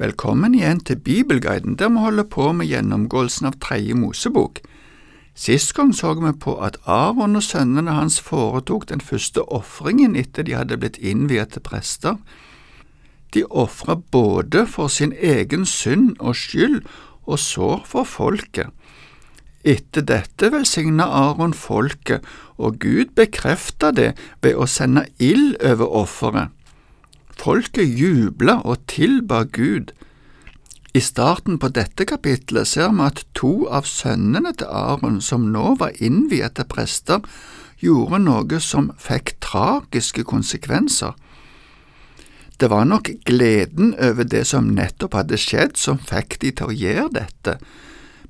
Velkommen igjen til Bibelguiden, der vi holder på med gjennomgåelsen av Tredje Mosebok. Sist gang så vi på at Aron og sønnene hans foretok den første ofringen etter de hadde blitt innviet til prester. De ofra både for sin egen synd og skyld, og så for folket. Etter dette velsigna Aron folket, og Gud bekrefta det ved å sende ild over offeret. Folket jubla og tilba Gud. I starten på dette kapitlet ser vi at to av sønnene til Aron, som nå var innviet til prester, gjorde noe som fikk tragiske konsekvenser. Det var nok gleden over det som nettopp hadde skjedd, som fikk de til å gjøre dette,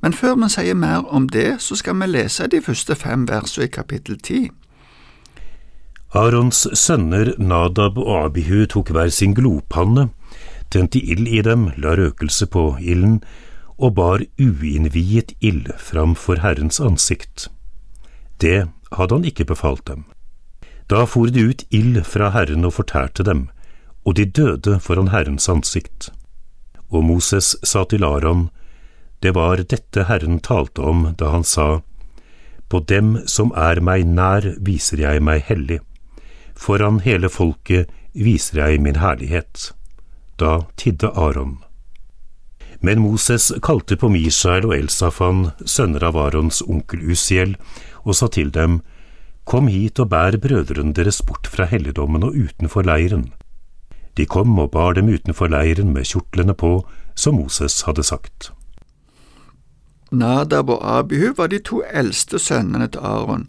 men før vi sier mer om det, så skal vi lese de første fem versene i kapittel ti. Arons sønner Nadab og Abihu tok hver sin glopanne, tente ild i dem, la røkelse på ilden og bar uinnviet ild framfor Herrens ansikt. Det hadde han ikke befalt dem. Da for det ut ild fra Herren og fortærte dem, og de døde foran Herrens ansikt. Og Moses sa til Aron, det var dette Herren talte om da han sa, På dem som er meg nær, viser jeg meg hellig Foran hele folket viser jeg min herlighet. Da tidde Aron. Men Moses kalte på Mishael og Elsafan, sønner av Arons onkel Usiel, og sa til dem, Kom hit og bær brødrene deres bort fra helligdommen og utenfor leiren. De kom og bar dem utenfor leiren med kjortlene på, som Moses hadde sagt. Nadab og Abihu var de to eldste sønnene til Aron.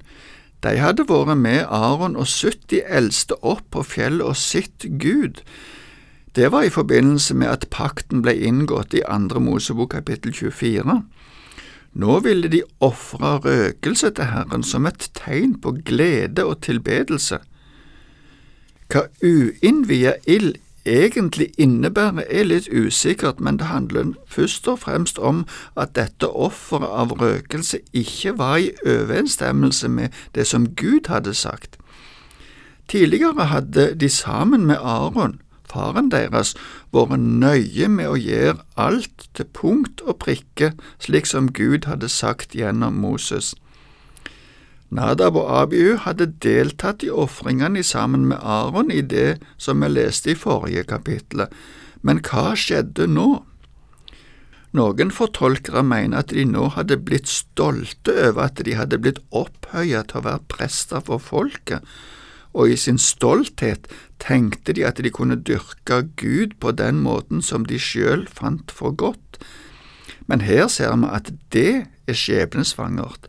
De hadde vært med Aron og 70 eldste opp på fjellet og sett Gud. Det var i forbindelse med at pakten ble inngått i andre Mosebok kapittel 24. Nå ville de ofre røkelse til Herren som et tegn på glede og tilbedelse. Hva uinnvia ild egentlig innebærer, er litt usikkert, men det handler først og fremst om at dette offeret av røkelse ikke var i overensstemmelse med det som Gud hadde sagt. Tidligere hadde de sammen med Aron, faren deres, vært nøye med å gjøre alt til punkt og prikke, slik som Gud hadde sagt gjennom Moses. Nadab og Abihu hadde deltatt i ofringene sammen med Aron i det som vi leste i forrige kapittel, men hva skjedde nå? Noen fortolkere mener at de nå hadde blitt stolte over at de hadde blitt opphøyet til å være prester for folket, og i sin stolthet tenkte de at de kunne dyrke Gud på den måten som de sjøl fant for godt. Men her ser vi at det er skjebnesvangert.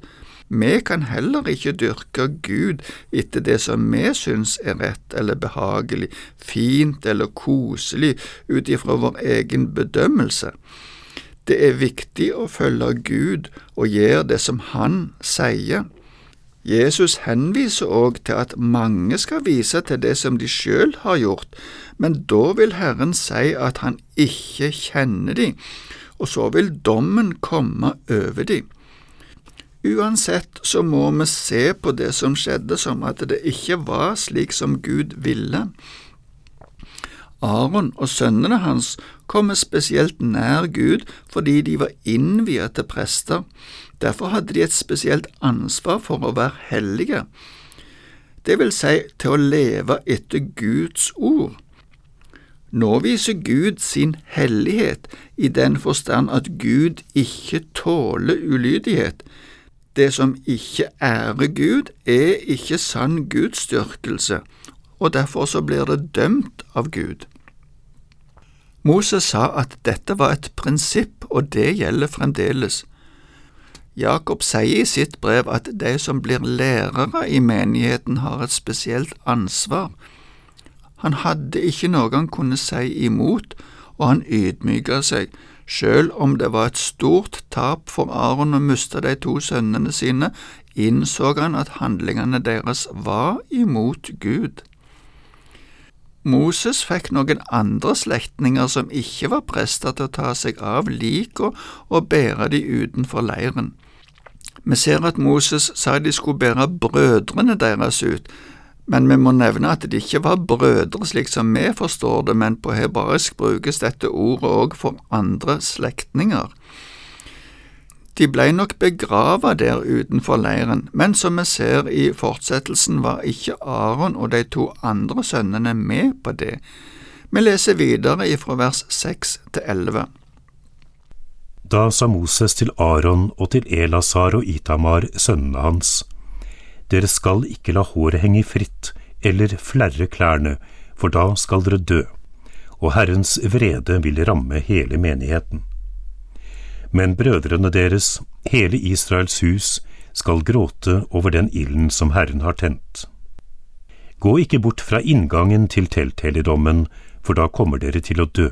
Vi kan heller ikke dyrke Gud etter det som vi syns er rett eller behagelig, fint eller koselig ut ifra vår egen bedømmelse. Det er viktig å følge Gud og gjøre det som Han sier. Jesus henviser òg til at mange skal vise til det som de sjøl har gjort, men da vil Herren si at han ikke kjenner dem, og så vil dommen komme over dem. Uansett så må vi se på det som skjedde som at det ikke var slik som Gud ville. Aron og sønnene hans kom spesielt nær Gud fordi de var innviet til prester. Derfor hadde de et spesielt ansvar for å være hellige, det vil si til å leve etter Guds ord. Nå viser Gud sin hellighet i den forstand at Gud ikke tåler ulydighet. Det som ikke ærer Gud, er ikke sann gudsdyrkelse, og derfor så blir det dømt av Gud. Moses sa at dette var et prinsipp, og det gjelder fremdeles. Jakob sier i sitt brev at de som blir lærere i menigheten, har et spesielt ansvar. Han hadde ikke noe han kunne si imot, og han ydmyka seg, Sjøl om det var et stort tap for Aron å miste de to sønnene sine, innså han at handlingene deres var imot Gud. Moses fikk noen andre slektninger som ikke var prester til å ta seg av lika og bære de utenfor leiren. Vi ser at Moses sa de skulle bære brødrene deres ut, Men vi må nevne at de ikke var brødre slik som vi forstår det, men på hebraisk brukes dette ordet òg for andre slektninger. De ble nok begrava der utenfor leiren, men som vi ser i fortsettelsen var ikke Aron og de to andre sønnene med på det. Vi leser videre ifra vers seks til elleve. Da sa Moses til Aron og til Elasar og Itamar, sønnene hans, Dere skal ikke la håret henge fritt eller flerre klærne, for da skal dere dø, og Herrens vrede vil ramme hele menigheten. Men brødrene deres, hele Israels hus, skal gråte over den ilden som Herren har tent. Gå ikke bort fra inngangen til telthelligdommen, for da kommer dere til å dø.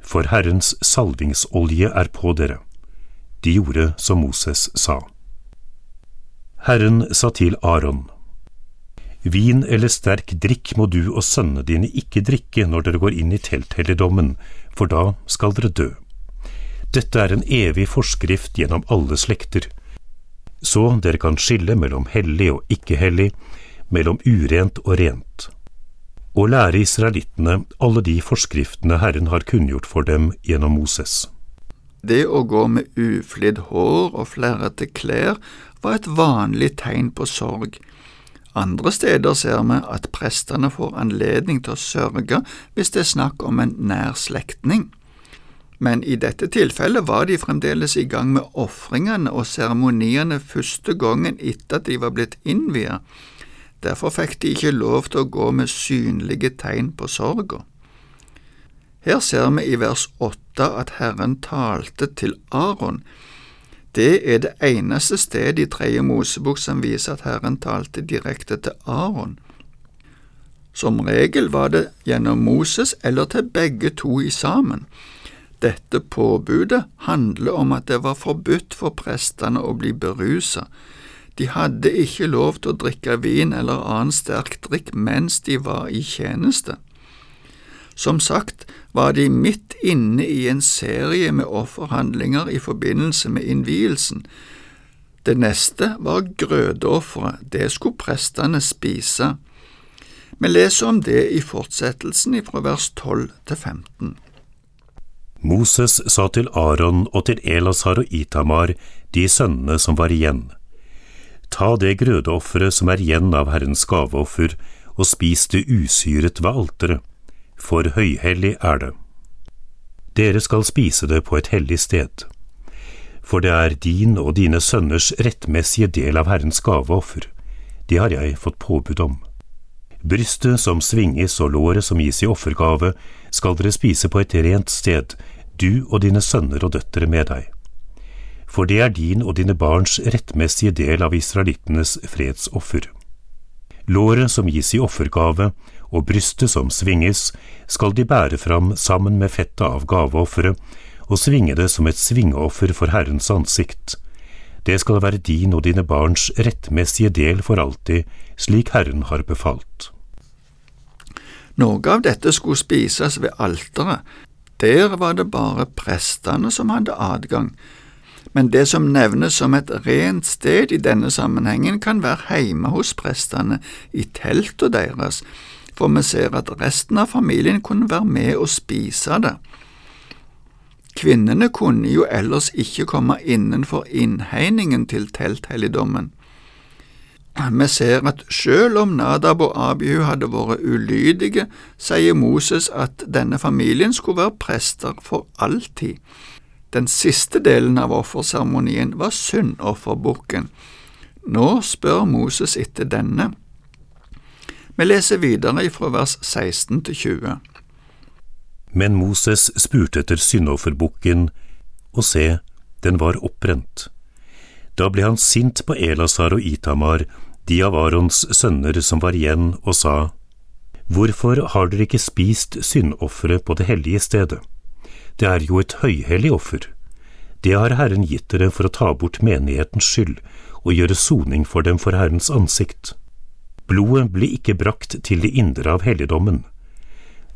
For Herrens salvingsolje er på dere. De gjorde som Moses sa. Herren sa til Aron, Vin eller sterk drikk må du og sønnene dine ikke drikke når dere går inn i telthelligdommen, for da skal dere dø. Dette er en evig forskrift gjennom alle slekter, så dere kan skille mellom hellig og ikke hellig, mellom urent og rent, og lære israelittene alle de forskriftene Herren har kunngjort for dem gjennom Moses. Det å gå med uflidd hår og flerrete klær var et vanlig tegn på sorg. Andre steder ser vi at prestene får anledning til å sørge hvis det er snakk om en nær slektning men i dette tilfellet var de fremdeles i gang med ofringene og seremoniene første gangen etter at de var blitt innviet. Derfor fikk de ikke lov til å gå med synlige tegn på sorga. Her ser vi i vers åtte at Herren talte til Aron. Det er det eneste stedet i Tredje Mosebok som viser at Herren talte direkte til Aron. Som regel var det gjennom Moses eller til begge to i sammen. Dette påbudet handler om at det var forbudt for prestene å bli berusa. De hadde ikke lov til å drikke vin eller annen sterk drikk mens de var i tjeneste. Som sagt var de midt inne i en serie med offerhandlinger i forbindelse med innvielsen. Det neste var grødeofferet, det skulle prestene spise. Vi leser om det i fortsettelsen fra vers 12 til 15. Moses sa til Aron og til Elasar og Itamar, de sønnene som var igjen, Ta det grødeofferet som er igjen av Herrens gaveoffer, og spis det usyret ved alteret, for høyhellig er det. Dere skal spise det på et hellig sted, for det er din og dine sønners rettmessige del av Herrens gaveoffer, det har jeg fått påbud om. Brystet som svinges og låret som gis i offergave, skal dere spise på et rent sted, du og dine sønner og døtre med deg. For det er din og dine barns rettmessige del av israelittenes fredsoffer. Låret som gis i offergave, og brystet som svinges, skal de bære fram sammen med fettet av gaveofferet, og svinge det som et svingeoffer for Herrens ansikt. Det skal være din og dine barns rettmessige del for alltid, slik Herren har befalt. Noe av dette skulle spises ved alteret. Der var det bare prestene som hadde adgang. Men det som nevnes som et rent sted i denne sammenhengen, kan være hjemme hos prestene, i teltet deres, for vi ser at resten av familien kunne være med og spise det. Kvinnene kunne jo ellers ikke komme innenfor innhegningen til telthelligdommen. Vi ser at selv om Nadab og Abihu hadde vært ulydige, sier Moses at denne familien skulle være prester for alltid. Den siste delen av offerseremonien var syndofferbukken. Nå spør Moses etter denne. Vi leser videre fra vers 16 til 20. Men Moses spurte etter syndofferbukken, og se, den var oppbrent. Da ble han sint på Elasar og Itamar de av Arons sønner som var igjen, og sa, Hvorfor har dere ikke spist syndofferet på det hellige stedet? Det er jo et høyhellig offer. Det har Herren gitt dere for å ta bort menighetens skyld og gjøre soning for dem for Herrens ansikt. Blodet ble ikke brakt til det indre av helligdommen.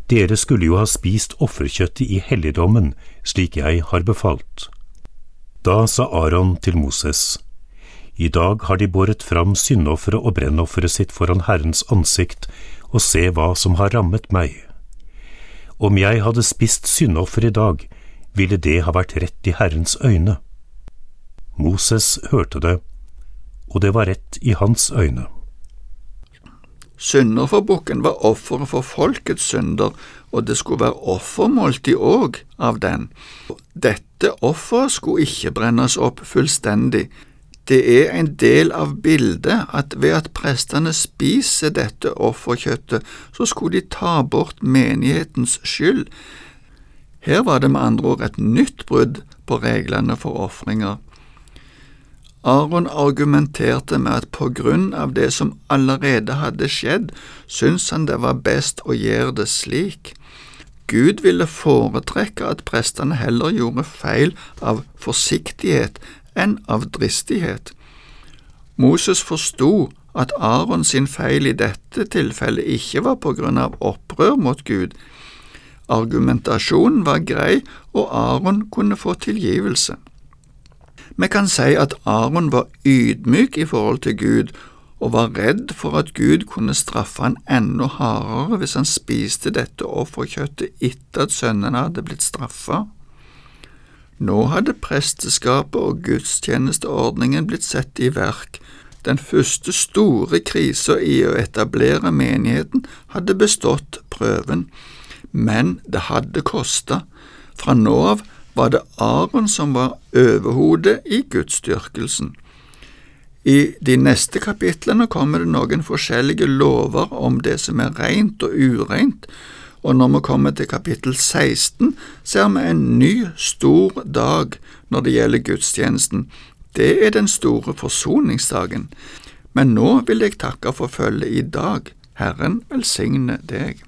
Dere skulle jo ha spist offerkjøttet i helligdommen, slik jeg har befalt. Da sa Aron til Moses, I dag har de båret fram syndofferet og brennofferet sitt foran Herrens ansikt, og se hva som har rammet meg. Om jeg hadde spist syndoffer i dag, ville det ha vært rett i Herrens øyne. Moses hørte det, og det var rett i hans øyne. Synderforbukken var offeret for folkets synder, og det skulle være offermåltid òg av den. Dette offeret skulle ikke brennes opp fullstendig. Det er en del av bildet at ved at prestene spiser dette offerkjøttet, så skulle de ta bort menighetens skyld. Her var det med andre ord et nytt brudd på reglene for ofringer. Aron argumenterte med at på grunn av det som allerede hadde skjedd, syntes han det var best å gjøre det slik. Gud ville foretrekke at prestene heller gjorde feil av forsiktighet enn av dristighet. Moses forsto at Aron sin feil i dette tilfellet ikke var på grunn av opprør mot Gud. Argumentasjonen var grei, og Aron kunne få tilgivelse. Vi kan si at Aron var ydmyk i forhold til Gud, og var redd for at Gud kunne straffe han enda hardere hvis han spiste dette offerkjøttet etter at sønnene hadde blitt straffa. Nå hadde presteskapet og gudstjenesteordningen blitt satt i verk. Den første store krisa i å etablere menigheten hadde bestått prøven, men det hadde kosta. Fra nå av var det Aron som var overhodet i gudsdyrkelsen. I de neste kapitlene kommer det noen forskjellige lover om det som er rent og ureint, og når vi kommer til kapittel 16, ser vi en ny, stor dag når det gjelder gudstjenesten. Det er den store forsoningsdagen. Men nå vil jeg takke for følget i dag. Herren velsigne deg.